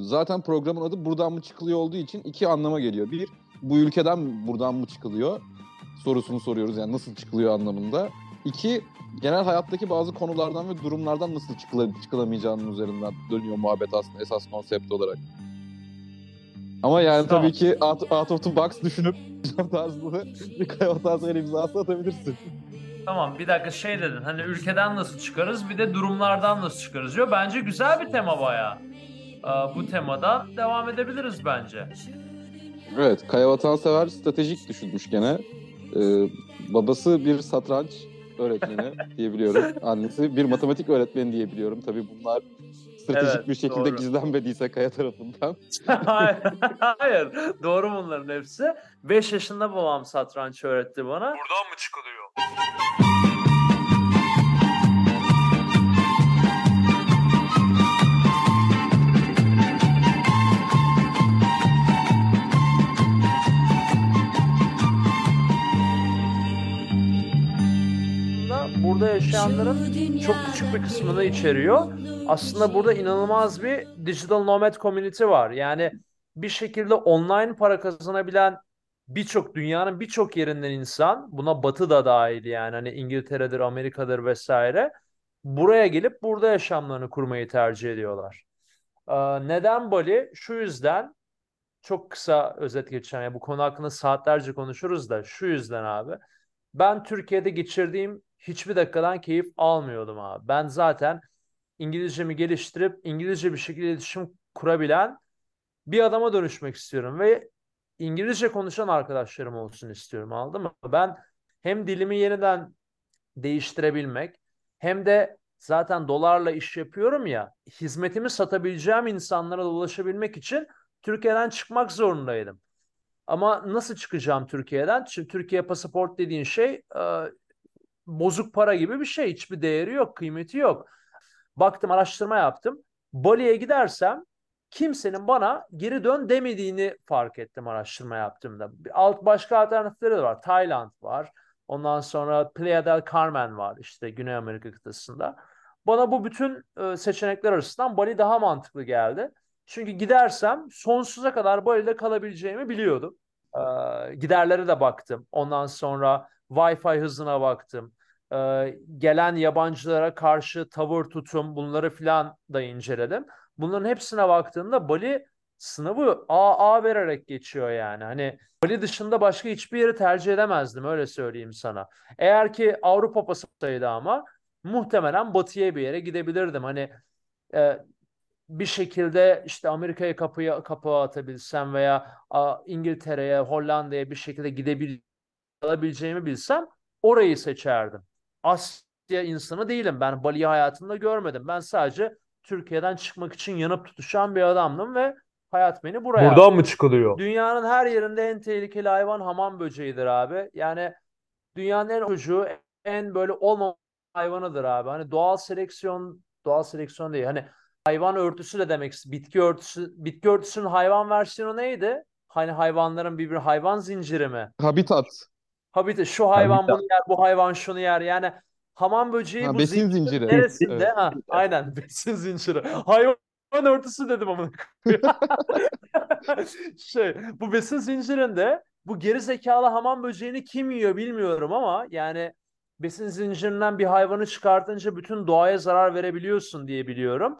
Zaten programın adı buradan mı çıkılıyor olduğu için iki anlama geliyor. Bir, bu ülkeden buradan mı çıkılıyor sorusunu soruyoruz. Yani nasıl çıkılıyor anlamında. İki, genel hayattaki bazı konulardan ve durumlardan nasıl çıkıla, çıkılamayacağının üzerinden dönüyor muhabbet aslında esas konsept olarak. Ama yani Tamam. tabii ki out, out of the box düşünüp tarzında bir kayma tarzı imzası atabilirsin. Tamam bir dakika şey dedin hani ülkeden nasıl çıkarız bir de durumlardan nasıl çıkarız diyor. Bence güzel bir tema bayağı. Ee, bu temadan devam edebiliriz bence. Evet, Kaya Vatansever stratejik düşünmüş gene. Ee, babası bir satranç öğretmeni diyebiliyorum. Annesi bir matematik öğretmeni diyebiliyorum. Tabii bunlar stratejik Evet, bir şekilde doğru. gizlenmediyse Kaya tarafından. hayır, hayır. Doğru bunların hepsi. 5 yaşında babam satranç öğretti bana. Buradan mı çıkılıyor? Burada yaşayanların çok küçük bir kısmını içeriyor. Aslında burada inanılmaz bir digital nomad community var. Yani bir şekilde online para kazanabilen birçok dünyanın birçok yerinden insan, buna Batı da dahil yani hani İngiltere'dir, Amerika'dır vesaire. Buraya gelip burada yaşamlarını kurmayı tercih ediyorlar. Ee, neden Bali? Şu yüzden çok kısa özet geçeceğim. Yani bu konu hakkında saatlerce konuşuruz da şu yüzden abi. Ben Türkiye'de geçirdiğim hiçbir dakikadan keyif almıyordum abi. Ben zaten İngilizcemi geliştirip İngilizce bir şekilde iletişim kurabilen bir adama dönüşmek istiyorum ve İngilizce konuşan arkadaşlarım olsun istiyorum anladın mı? Ben hem dilimi yeniden değiştirebilmek hem de zaten dolarla iş yapıyorum ya hizmetimi satabileceğim insanlara ulaşabilmek için Türkiye'den çıkmak zorundaydım. Ama nasıl çıkacağım Türkiye'den? Çünkü Türkiye pasaport dediğin şey bozuk para gibi bir şey. Hiçbir değeri yok, kıymeti yok. Baktım, araştırma yaptım. Bali'ye gidersem kimsenin bana geri dön demediğini fark ettim araştırma yaptığımda. Alt başka alternatifleri de var. Tayland var. Ondan sonra Playa del Carmen var işte Güney Amerika kıtasında. Bana bu bütün e, seçenekler arasından Bali daha mantıklı geldi. Çünkü gidersem sonsuza kadar Bali'de kalabileceğimi biliyordum. Ee, giderlere de baktım. Ondan sonra Wi-Fi hızına baktım. Ee, gelen yabancılara karşı tavır tutum bunları filan da inceledim. Bunların hepsine baktığımda Bali sınavı AA vererek geçiyor yani. Hani Bali dışında başka hiçbir yeri tercih edemezdim öyle söyleyeyim sana. Eğer ki Avrupa pasapasaydı ama muhtemelen batıya bir yere gidebilirdim. Hani e, bir şekilde işte Amerika'ya kapıya kapağı atabilsem veya a, İngiltere'ye, Hollanda'ya bir şekilde gidebileceğimi bilsem orayı seçerdim. Asya insanı değilim. Ben Bali'yi hayatımda görmedim. Ben sadece Türkiye'den çıkmak için yanıp tutuşan bir adamdım ve hayat beni buraya Buradan mı çıkılıyor? Dünyanın her yerinde en tehlikeli hayvan hamam böceğidir abi. Yani dünyanın en çocuğu en böyle olmamış hayvanıdır abi. Hani doğal seleksiyon doğal seleksiyon değil. Hani hayvan örtüsü de demek bitki örtüsü bitki örtüsünün hayvan versiyonu neydi? Hani hayvanların bir bir hayvan zinciri mi? Habitat. Habitat şu hayvan bunu yer, bu hayvan şunu yer. Yani hamam böceği Ha, bu besin zincirin zinciri. neresinde? Evet. Ha, aynen besin zinciri. Hayvan örtüsü dedim ama. şey bu besin zincirinde bu geri zekalı hamam böceğini kim yiyor bilmiyorum ama yani besin zincirinden bir hayvanı çıkartınca bütün doğaya zarar verebiliyorsun diye biliyorum.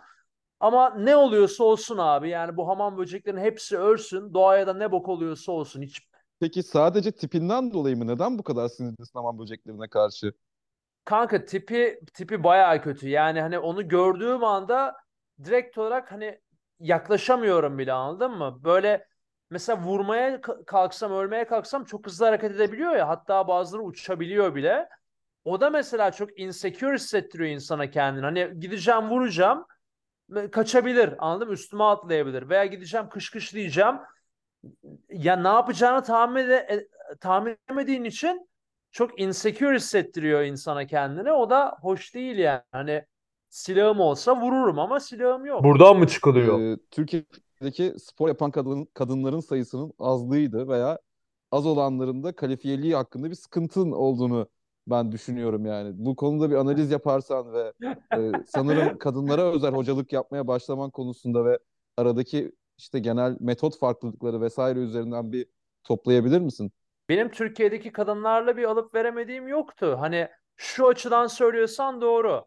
Ama ne oluyorsa olsun abi yani bu hamam böceklerin hepsi ölsün doğaya da ne bok oluyorsa olsun hiç Peki sadece tipinden dolayı mı? Neden bu kadar sinirlisin hamam böceklerine karşı? Kanka tipi tipi bayağı kötü. Yani hani onu gördüğüm anda direkt olarak hani yaklaşamıyorum bile anladın mı? Böyle mesela vurmaya ka- kalksam, ölmeye kalksam çok hızlı hareket edebiliyor ya. Hatta bazıları uçabiliyor bile. O da mesela çok insecure hissettiriyor insana kendini. Hani gideceğim vuracağım kaçabilir anladın mı? Üstüme atlayabilir. Veya gideceğim kış kış diyeceğim. Ya ne yapacağını tahmin, ede- e, tahmin edemediğin için çok insecure hissettiriyor insana kendini. O da hoş değil yani. Hani silahım olsa vururum ama silahım yok. Buradan mı çıkılıyor? Ee, Türkiye'deki spor yapan kadın, kadınların sayısının azlığıydı veya az olanların da kalifiyeliği hakkında bir sıkıntın olduğunu ben düşünüyorum yani. Bu konuda bir analiz yaparsan ve e, sanırım kadınlara özel hocalık yapmaya başlaman konusunda ve aradaki işte genel metot farklılıkları vesaire üzerinden bir toplayabilir misin? Benim Türkiye'deki kadınlarla bir alıp veremediğim yoktu. Hani şu açıdan söylüyorsan doğru.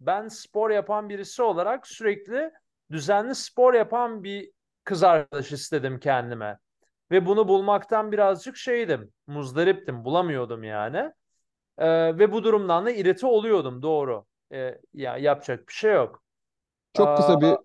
Ben spor yapan birisi olarak sürekli düzenli spor yapan bir kız arkadaş istedim kendime. Ve bunu bulmaktan birazcık şeydim, muzdariptim, bulamıyordum yani. Ee, ve bu durumdan da irite oluyordum, doğru. Ee, ya yapacak bir şey yok. Çok kısa bir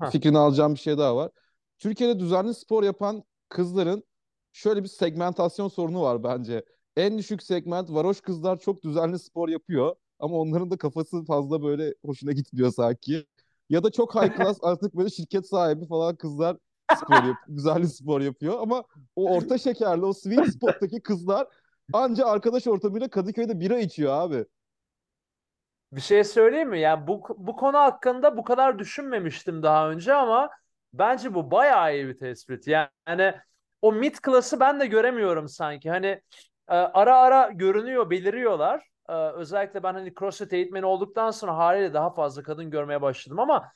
Heh. fikrini alacağım bir şey daha var. Türkiye'de düzenli spor yapan kızların şöyle bir segmentasyon sorunu var bence. En düşük segment varoş kızlar çok düzenli spor yapıyor ama onların da kafası fazla böyle hoşuna gitmiyor sanki. Ya da çok high class artık böyle şirket sahibi falan kızlar spor yap düzenli spor yapıyor ama o orta şekerli o sweet spot'taki kızlar anca arkadaş ortamıyla Kadıköy'de bira içiyor abi. Bir şey söyleyeyim mi? Yani bu, bu konu hakkında bu kadar düşünmemiştim daha önce ama bence bu bayağı iyi bir tespit. Yani o mid class'ı ben de göremiyorum sanki. Hani e, ara ara görünüyor, beliriyorlar. E, özellikle ben hani CrossFit eğitmeni olduktan sonra haliyle daha fazla kadın görmeye başladım ama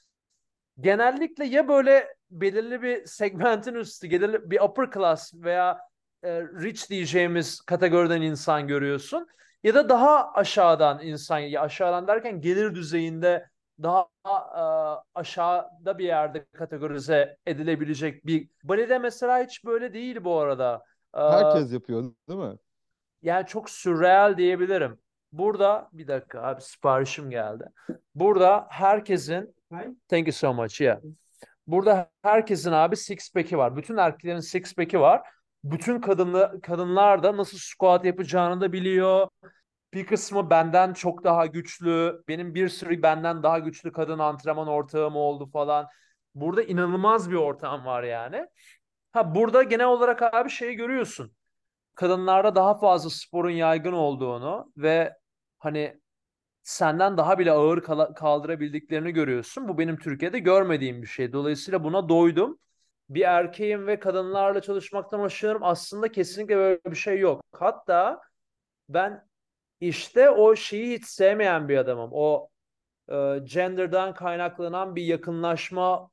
genellikle ya böyle belirli bir segmentin üstü, belirli bir upper class veya e, rich diyeceğimiz kategoriden insan görüyorsun ya da daha aşağıdan insan ya aşağıdan derken gelir düzeyinde daha e, aşağıda bir yerde kategorize edilebilecek bir balede mesela hiç böyle değil bu arada. E, Herkes yapıyor değil mi? Yani çok sürreal diyebilirim. Burada bir dakika abi siparişim geldi. Burada herkesin thank you so much yeah. Burada herkesin abi six pack'i var. Bütün erkeklerin six pack'i var. Bütün kadınlı, kadınlar da nasıl squat yapacağını da biliyor. Bir kısmı benden çok daha güçlü. Benim bir sürü benden daha güçlü kadın antrenman ortağım oldu falan. Burada inanılmaz bir ortam var yani. Ha burada genel olarak abi şeyi görüyorsun. Kadınlarda daha fazla sporun yaygın olduğunu ve hani senden daha bile ağır kaldırabildiklerini görüyorsun. Bu benim Türkiye'de görmediğim bir şey. Dolayısıyla buna doydum. Bir erkeğim ve kadınlarla çalışmaktan hoşlanıyorum. Aslında kesinlikle böyle bir şey yok. Hatta ben işte o şeyi hiç sevmeyen bir adamım. O e, gender'dan kaynaklanan bir yakınlaşma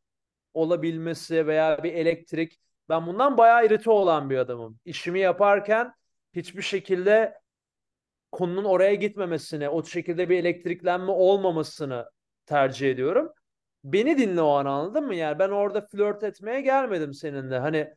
olabilmesi veya bir elektrik. Ben bundan bayağı irite olan bir adamım. İşimi yaparken hiçbir şekilde konunun oraya gitmemesini, o şekilde bir elektriklenme olmamasını tercih ediyorum. Beni dinle o an anladın mı? Yani ben orada flört etmeye gelmedim seninle. Hani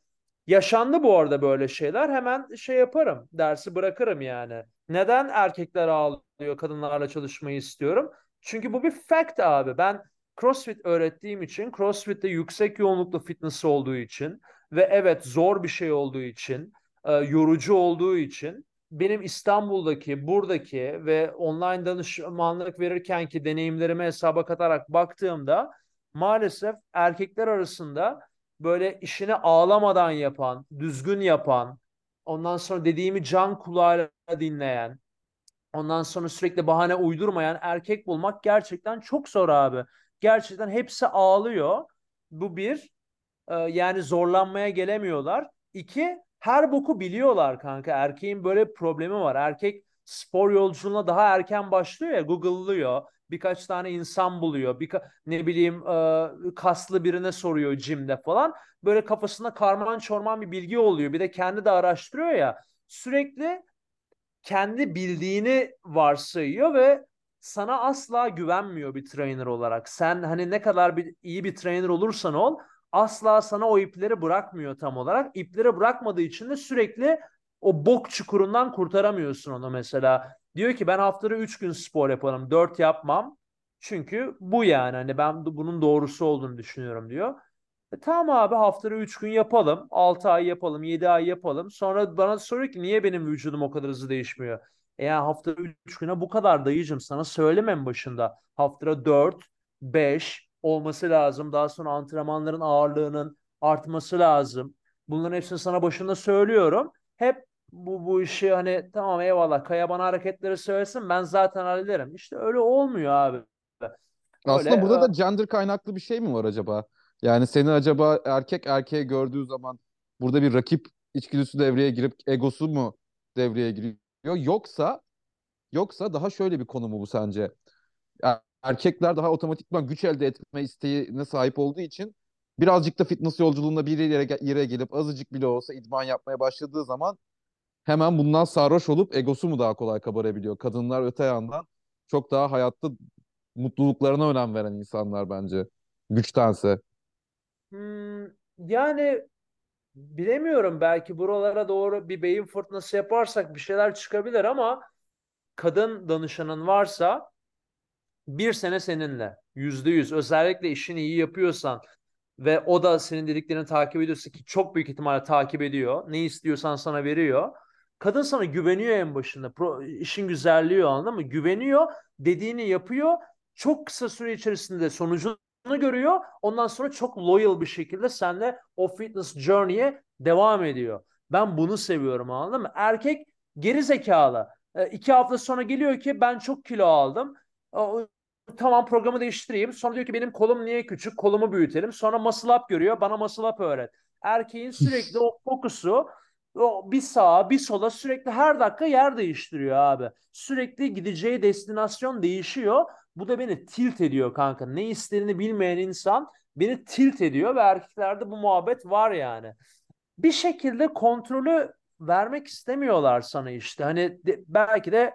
yaşandı bu arada böyle şeyler. Hemen şey yaparım. Dersi bırakırım yani. Neden erkekler ağlıyor, kadınlarla çalışmayı istiyorum? Çünkü bu bir fact abi. Ben CrossFit öğrettiğim için, CrossFit'te yüksek yoğunluklu fitness olduğu için ve evet zor bir şey olduğu için, e, yorucu olduğu için benim İstanbul'daki, buradaki ve online danışmanlık verirken ki deneyimlerime hesaba katarak baktığımda maalesef erkekler arasında böyle işini ağlamadan yapan, düzgün yapan, ondan sonra dediğimi can kulağıyla dinleyen, ondan sonra sürekli bahane uydurmayan erkek bulmak gerçekten çok zor abi. Gerçekten hepsi ağlıyor. Bu bir. Ee, yani zorlanmaya gelemiyorlar. İki, her boku biliyorlar kanka. Erkeğin böyle problemi var. Erkek spor yolculuğuna daha erken başlıyor ya Google'lıyor. Birkaç tane insan buluyor. Bir ne bileyim e, kaslı birine soruyor jimde falan. Böyle kafasında karman çorman bir bilgi oluyor. Bir de kendi de araştırıyor ya. Sürekli kendi bildiğini varsayıyor ve sana asla güvenmiyor bir trainer olarak. Sen hani ne kadar bir iyi bir trainer olursan ol asla sana o ipleri bırakmıyor tam olarak. İpleri bırakmadığı için de sürekli o bok çukurundan kurtaramıyorsun onu mesela. Diyor ki ben haftada 3 gün spor yaparım, 4 yapmam. Çünkü bu yani hani ben bunun doğrusu olduğunu düşünüyorum diyor. E, tamam abi haftada 3 gün yapalım, 6 ay yapalım, 7 ay yapalım. Sonra bana soruyor ki niye benim vücudum o kadar hızlı değişmiyor? E yani haftada 3 güne bu kadar dayıcım sana söylemem başında. Haftada 4, 5, olması lazım. Daha sonra antrenmanların ağırlığının artması lazım. Bunların hepsini sana başında söylüyorum. Hep bu, bu işi hani tamam eyvallah Kaya bana hareketleri söylesin ben zaten hallederim. İşte öyle olmuyor abi. Aslında öyle, burada da gender kaynaklı bir şey mi var acaba? Yani seni acaba erkek erkeğe gördüğü zaman burada bir rakip içgüdüsü devreye girip egosu mu devreye giriyor? Yoksa yoksa daha şöyle bir konu mu bu sence? erkekler daha otomatikman güç elde etme isteğine sahip olduğu için birazcık da fitness yolculuğunda bir yere, yere gelip azıcık bile olsa idman yapmaya başladığı zaman hemen bundan sarhoş olup egosu mu daha kolay kabarabiliyor? Kadınlar öte yandan çok daha hayatta mutluluklarına önem veren insanlar bence güçtense. Hmm, yani bilemiyorum belki buralara doğru bir beyin fırtınası yaparsak bir şeyler çıkabilir ama kadın danışanın varsa bir sene seninle yüzde yüz özellikle işini iyi yapıyorsan ve o da senin dediklerini takip ediyorsa ki çok büyük ihtimalle takip ediyor. Ne istiyorsan sana veriyor. Kadın sana güveniyor en başında. Pro, işin güzelliği o anladın mı? Güveniyor, dediğini yapıyor. Çok kısa süre içerisinde sonucunu görüyor. Ondan sonra çok loyal bir şekilde seninle o fitness journey'e devam ediyor. Ben bunu seviyorum anladın mı? Erkek geri zekalı. E, iki hafta sonra geliyor ki ben çok kilo aldım. Tamam programı değiştireyim. Sonra diyor ki benim kolum niye küçük? Kolumu büyütelim. Sonra muscle up görüyor. Bana muscle up öğret. Erkeğin sürekli o fokusu o bir sağa bir sola sürekli her dakika yer değiştiriyor abi. Sürekli gideceği destinasyon değişiyor. Bu da beni tilt ediyor kanka. Ne istediğini bilmeyen insan beni tilt ediyor ve erkeklerde bu muhabbet var yani. Bir şekilde kontrolü vermek istemiyorlar sana işte. Hani de, belki de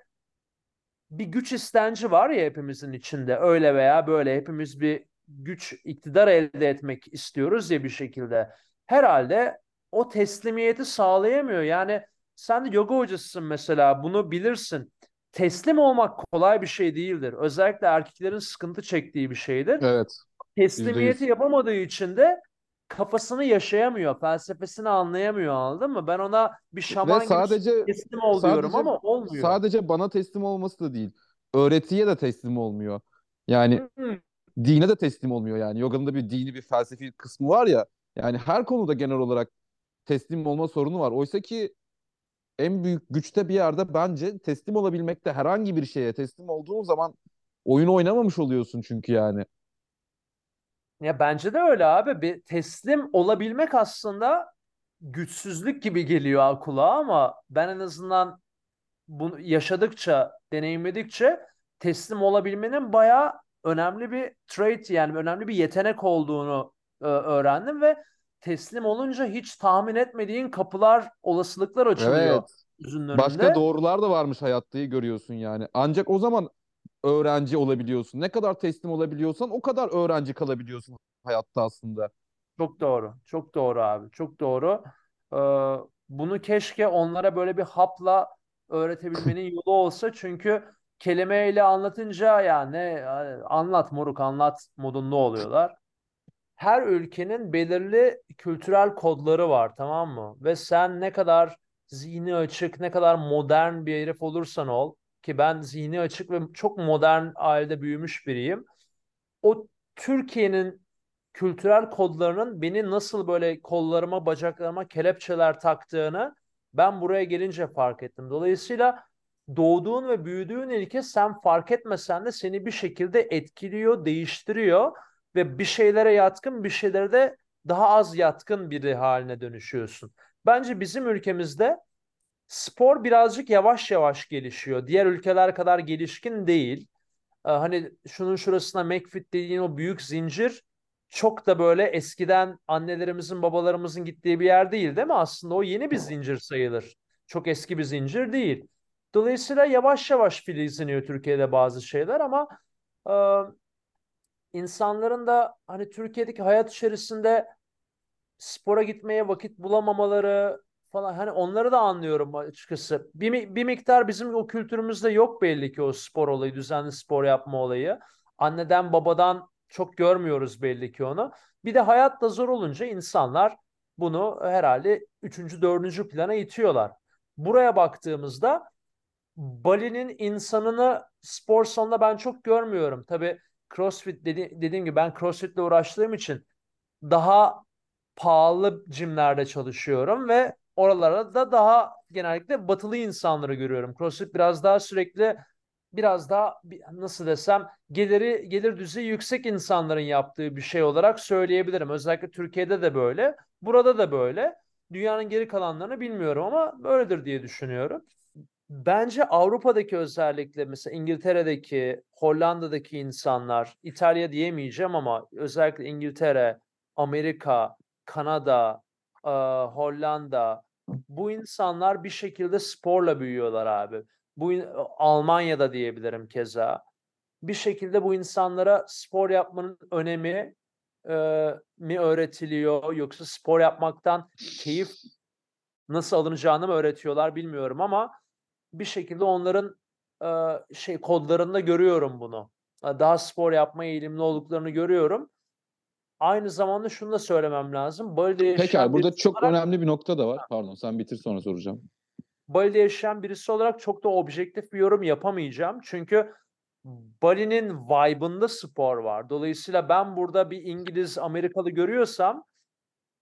bir güç istenci var ya hepimizin içinde. Öyle veya böyle hepimiz bir güç, iktidar elde etmek istiyoruz ya bir şekilde. Herhalde o teslimiyeti sağlayamıyor. Yani sen de yoga hocasısın mesela bunu bilirsin. Teslim olmak kolay bir şey değildir. Özellikle erkeklerin sıkıntı çektiği bir şeydir. Evet. Teslimiyeti %100. yapamadığı için de kafasını yaşayamıyor, felsefesini anlayamıyor anladın mı? Ben ona bir şaman Ve sadece, gibi teslim ol sadece, diyorum ama olmuyor. Sadece bana teslim olması da değil. Öğretiye de teslim olmuyor. Yani hmm. dine de teslim olmuyor yani. Yoga'nın da bir dini bir felsefi kısmı var ya. Yani her konuda genel olarak teslim olma sorunu var. Oysa ki en büyük güçte bir yerde bence teslim olabilmekte herhangi bir şeye teslim olduğun zaman oyun oynamamış oluyorsun çünkü yani. Ya bence de öyle abi. Bir teslim olabilmek aslında güçsüzlük gibi geliyor kulağa ama ben en azından bunu yaşadıkça, deneyimledikçe teslim olabilmenin bayağı önemli bir trait yani önemli bir yetenek olduğunu öğrendim ve teslim olunca hiç tahmin etmediğin kapılar, olasılıklar açılıyor. Evet. Yüzünün Başka doğrular da varmış hayatta görüyorsun yani. Ancak o zaman öğrenci olabiliyorsun. Ne kadar teslim olabiliyorsan o kadar öğrenci kalabiliyorsun hayatta aslında. Çok doğru. Çok doğru abi. Çok doğru. Ee, bunu keşke onlara böyle bir hapla öğretebilmenin yolu olsa. Çünkü kelimeyle anlatınca yani anlat moruk anlat modunda oluyorlar her ülkenin belirli kültürel kodları var tamam mı? Ve sen ne kadar zihni açık, ne kadar modern bir herif olursan ol ki ben zihni açık ve çok modern ailede büyümüş biriyim. O Türkiye'nin kültürel kodlarının beni nasıl böyle kollarıma, bacaklarıma kelepçeler taktığını ben buraya gelince fark ettim. Dolayısıyla doğduğun ve büyüdüğün ülke sen fark etmesen de seni bir şekilde etkiliyor, değiştiriyor ve bir şeylere yatkın bir şeylere de daha az yatkın biri haline dönüşüyorsun. Bence bizim ülkemizde spor birazcık yavaş yavaş gelişiyor. Diğer ülkeler kadar gelişkin değil. Ee, hani şunun şurasına McFit dediğin o büyük zincir çok da böyle eskiden annelerimizin babalarımızın gittiği bir yer değil değil mi? Aslında o yeni bir zincir sayılır. Çok eski bir zincir değil. Dolayısıyla yavaş yavaş filizleniyor Türkiye'de bazı şeyler ama insanların da hani Türkiye'deki hayat içerisinde spora gitmeye vakit bulamamaları falan hani onları da anlıyorum açıkçası. Bir, bir miktar bizim o kültürümüzde yok belli ki o spor olayı, düzenli spor yapma olayı. Anneden babadan çok görmüyoruz belli ki onu. Bir de hayat da zor olunca insanlar bunu herhalde üçüncü, dördüncü plana itiyorlar. Buraya baktığımızda Bali'nin insanını spor salonunda ben çok görmüyorum. Tabii CrossFit dedi, dediğim gibi ben CrossFit'le uğraştığım için daha pahalı jimlerde çalışıyorum ve oralarda da daha genellikle batılı insanları görüyorum. CrossFit biraz daha sürekli biraz daha nasıl desem geliri gelir düzeyi yüksek insanların yaptığı bir şey olarak söyleyebilirim. Özellikle Türkiye'de de böyle, burada da böyle. Dünyanın geri kalanlarını bilmiyorum ama böyledir diye düşünüyorum. Bence Avrupa'daki özellikle mesela İngiltere'deki, Hollanda'daki insanlar, İtalya diyemeyeceğim ama özellikle İngiltere, Amerika, Kanada, e, Hollanda bu insanlar bir şekilde sporla büyüyorlar abi. Bu Almanya'da diyebilirim keza. Bir şekilde bu insanlara spor yapmanın önemi e, mi öğretiliyor yoksa spor yapmaktan keyif nasıl alınacağını mı öğretiyorlar bilmiyorum ama bir şekilde onların e, şey kodlarında görüyorum bunu. Daha spor yapmaya eğilimli olduklarını görüyorum. Aynı zamanda şunu da söylemem lazım. Bali'de yaşayan Pekala burada çok olarak, önemli bir nokta da var. Pardon sen bitir sonra soracağım. Bali'de yaşayan birisi olarak çok da objektif bir yorum yapamayacağım. Çünkü Bali'nin vibe'ında spor var. Dolayısıyla ben burada bir İngiliz, Amerikalı görüyorsam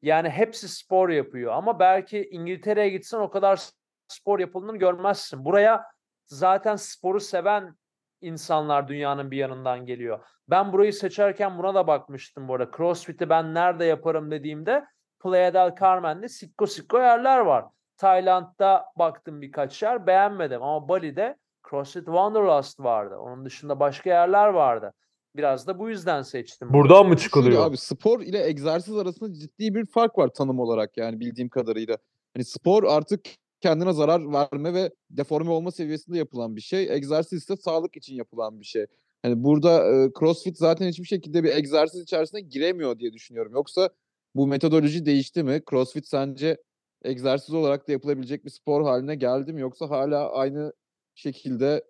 yani hepsi spor yapıyor. Ama belki İngiltere'ye gitsen o kadar spor yapıldığını görmezsin. Buraya zaten sporu seven insanlar dünyanın bir yanından geliyor. Ben burayı seçerken buna da bakmıştım bu arada. CrossFit'i ben nerede yaparım dediğimde Playa del Carmen'de sikko sikko yerler var. Tayland'da baktım birkaç yer beğenmedim ama Bali'de CrossFit Wanderlust vardı. Onun dışında başka yerler vardı. Biraz da bu yüzden seçtim. Buradan mı çıkılıyor? Abi spor ile egzersiz arasında ciddi bir fark var tanım olarak yani bildiğim kadarıyla. Hani spor artık kendine zarar verme ve deforme olma seviyesinde yapılan bir şey. Egzersiz ise sağlık için yapılan bir şey. Hani burada e, CrossFit zaten hiçbir şekilde bir egzersiz içerisine giremiyor diye düşünüyorum. Yoksa bu metodoloji değişti mi? CrossFit sence egzersiz olarak da yapılabilecek bir spor haline geldi mi? Yoksa hala aynı şekilde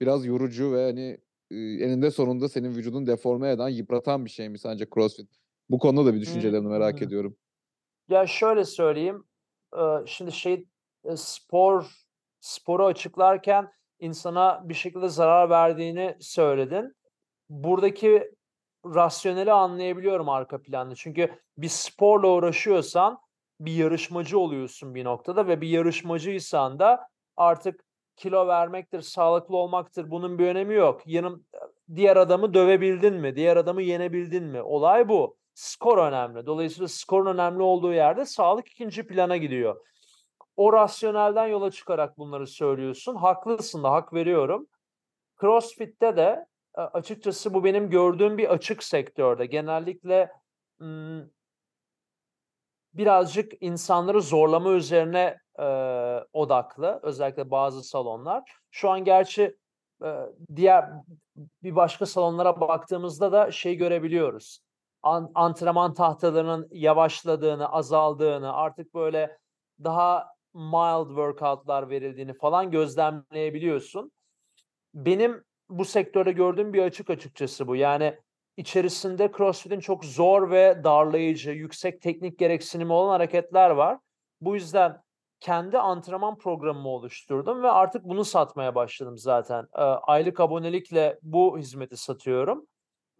biraz yorucu ve hani e, eninde sonunda senin vücudun deforme eden, yıpratan bir şey mi sence CrossFit? Bu konuda da bir düşüncelerini merak ediyorum. Ya şöyle söyleyeyim. Şimdi şey spor sporu açıklarken insana bir şekilde zarar verdiğini söyledin. Buradaki rasyoneli anlayabiliyorum arka planda. Çünkü bir sporla uğraşıyorsan bir yarışmacı oluyorsun bir noktada ve bir yarışmacıysan da artık kilo vermektir, sağlıklı olmaktır. Bunun bir önemi yok. Yanım diğer adamı dövebildin mi? Diğer adamı yenebildin mi? Olay bu. Skor önemli. Dolayısıyla skorun önemli olduğu yerde sağlık ikinci plana gidiyor. O rasyonelden yola çıkarak bunları söylüyorsun. Haklısın da hak veriyorum. CrossFit'te de e, açıkçası bu benim gördüğüm bir açık sektörde. Genellikle birazcık insanları zorlama üzerine e, odaklı. Özellikle bazı salonlar. Şu an gerçi e, diğer bir başka salonlara baktığımızda da şey görebiliyoruz. An- antrenman tahtalarının yavaşladığını, azaldığını, artık böyle daha mild workoutlar verildiğini falan gözlemleyebiliyorsun. Benim bu sektörde gördüğüm bir açık açıkçası bu. Yani içerisinde CrossFit'in çok zor ve darlayıcı, yüksek teknik gereksinimi olan hareketler var. Bu yüzden kendi antrenman programımı oluşturdum ve artık bunu satmaya başladım zaten. Ee, aylık abonelikle bu hizmeti satıyorum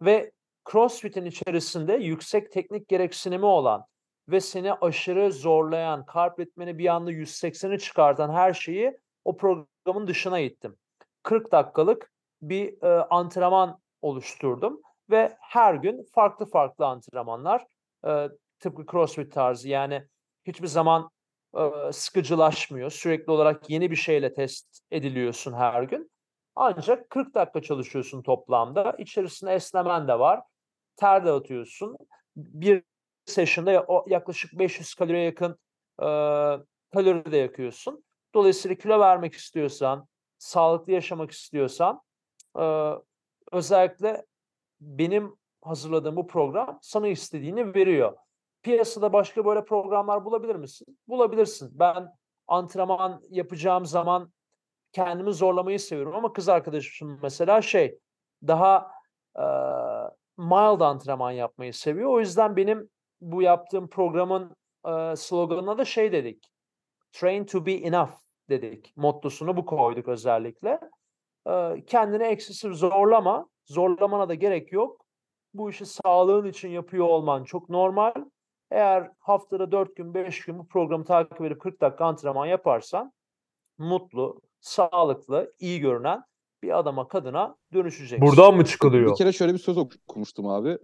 ve CrossFit'in içerisinde yüksek teknik gereksinimi olan ve seni aşırı zorlayan, kalp ritmini bir anda 180'i çıkartan her şeyi o programın dışına ittim. 40 dakikalık bir e, antrenman oluşturdum ve her gün farklı farklı antrenmanlar e, tıpkı CrossFit tarzı yani hiçbir zaman e, sıkıcılaşmıyor. Sürekli olarak yeni bir şeyle test ediliyorsun her gün. Ancak 40 dakika çalışıyorsun toplamda. İçerisinde esnemen de var. Ter de atıyorsun. Bir session'da yaklaşık 500 kaloriye yakın e, kalori de yakıyorsun. Dolayısıyla kilo vermek istiyorsan, sağlıklı yaşamak istiyorsan e, özellikle benim hazırladığım bu program sana istediğini veriyor. Piyasada başka böyle programlar bulabilir misin? Bulabilirsin. Ben antrenman yapacağım zaman kendimi zorlamayı seviyorum ama kız arkadaşım mesela şey daha e, mild antrenman yapmayı seviyor. O yüzden benim bu yaptığım programın e, sloganına da şey dedik. Train to be enough dedik. Mottosunu bu koyduk özellikle. E, kendini eksisiz zorlama. Zorlamana da gerek yok. Bu işi sağlığın için yapıyor olman çok normal. Eğer haftada 4 gün 5 gün bu programı takip edip 40 dakika antrenman yaparsan mutlu, sağlıklı, iyi görünen bir adama kadına dönüşeceksin. Buradan mı Bir çıkılıyor? kere şöyle bir söz okumuştum abi.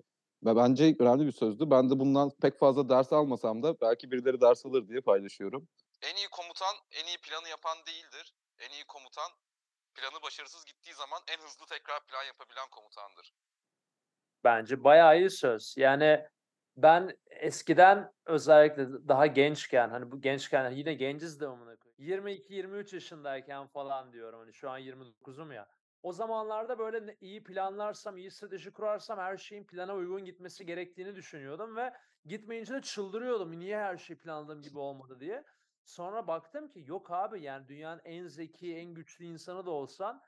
Ve bence önemli bir sözdü. Ben de bundan pek fazla ders almasam da belki birileri ders alır diye paylaşıyorum. En iyi komutan en iyi planı yapan değildir. En iyi komutan planı başarısız gittiği zaman en hızlı tekrar plan yapabilen komutandır. Bence bayağı iyi söz. Yani Ben eskiden özellikle daha gençken hani bu gençken yine genciz de amına koyayım. 22-23 yaşındayken falan diyorum hani şu an 29'um ya. O zamanlarda böyle iyi planlarsam, iyi strateji kurarsam her şeyin plana uygun gitmesi gerektiğini düşünüyordum ve gitmeyince de çıldırıyordum. Niye her şey planladığım gibi olmadı diye. Sonra baktım ki yok abi yani dünyanın en zeki, en güçlü insanı da olsan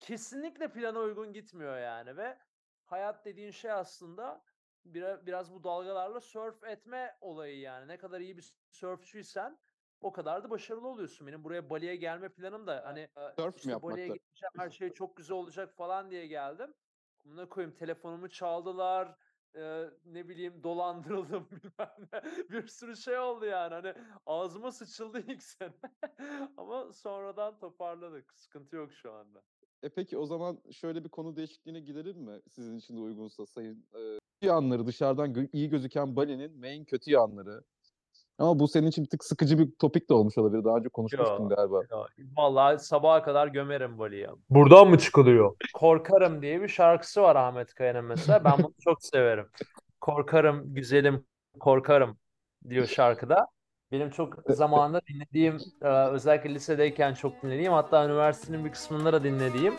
kesinlikle plana uygun gitmiyor yani ve hayat dediğin şey aslında biraz, biraz bu dalgalarla surf etme olayı yani. Ne kadar iyi bir sörfçüysen o kadar da başarılı oluyorsun. Benim buraya Bali'ye gelme planım da hani e, Surf işte Bali'ye gideceğim her şey çok güzel olacak falan diye geldim. Buna koyayım telefonumu çaldılar. e, ne bileyim dolandırıldım bilmem ne. Bir sürü şey oldu yani. Hani ağzıma sıçıldı ilk sene. Ama sonradan toparladık. Sıkıntı yok şu anda. E peki o zaman şöyle bir konu değişikliğine gidelim mi? Sizin için de uygunsa sayın. Ee, iyi yanları dışarıdan gö- iyi gözüken Bali'nin main kötü yanları. Ama bu senin için bir tık sıkıcı bir topik de olmuş olabilir. Daha önce konuşmuştun Yo. galiba. Ya, vallahi sabaha kadar gömerim Bali'yi. Buradan mı çıkılıyor? Korkarım diye bir şarkısı var Ahmet Kaya'nın mesela. Ben bunu çok severim. Korkarım, güzelim, korkarım diyor şarkıda. Benim çok zamanında dinlediğim, e, özellikle lisedeyken çok dinlediğim, hatta üniversitenin bir kısmında da dinlediğim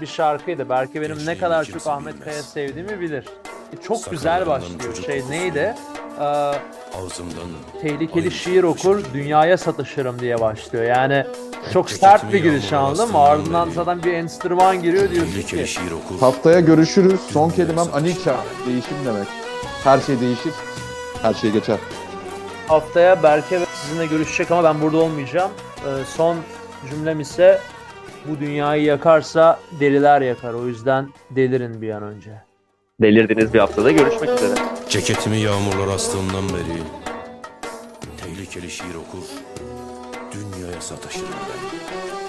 bir şarkıydı. Belki benim ne kadar çok Ahmet. Kaya sevdiğimi bilir. E, Çok Sakın güzel başlıyor. Şey neydi? E, tehlikeli şiir okur, dünyaya satışırım diye başlıyor. Yani çok sert bir giriş anladın mı? Ardından zaten bir enstrüman giriyor diyorsun ki şiir okur. Haftaya görüşürüz. Son kelimem Anika. Değişim demek. Her şey değişir. Her şey geçer. haftaya Berke ve sizinle görüşecek ama ben burada olmayacağım. Ee, son cümlem ise bu dünyayı yakarsa deliler yakar. O yüzden delirin bir an önce. Delirdiğiniz bir haftada görüşmek üzere. Ceketimi yağmurlar astığından beri. Tehlikeli şiir okur. Dünyaya sataşırım ben.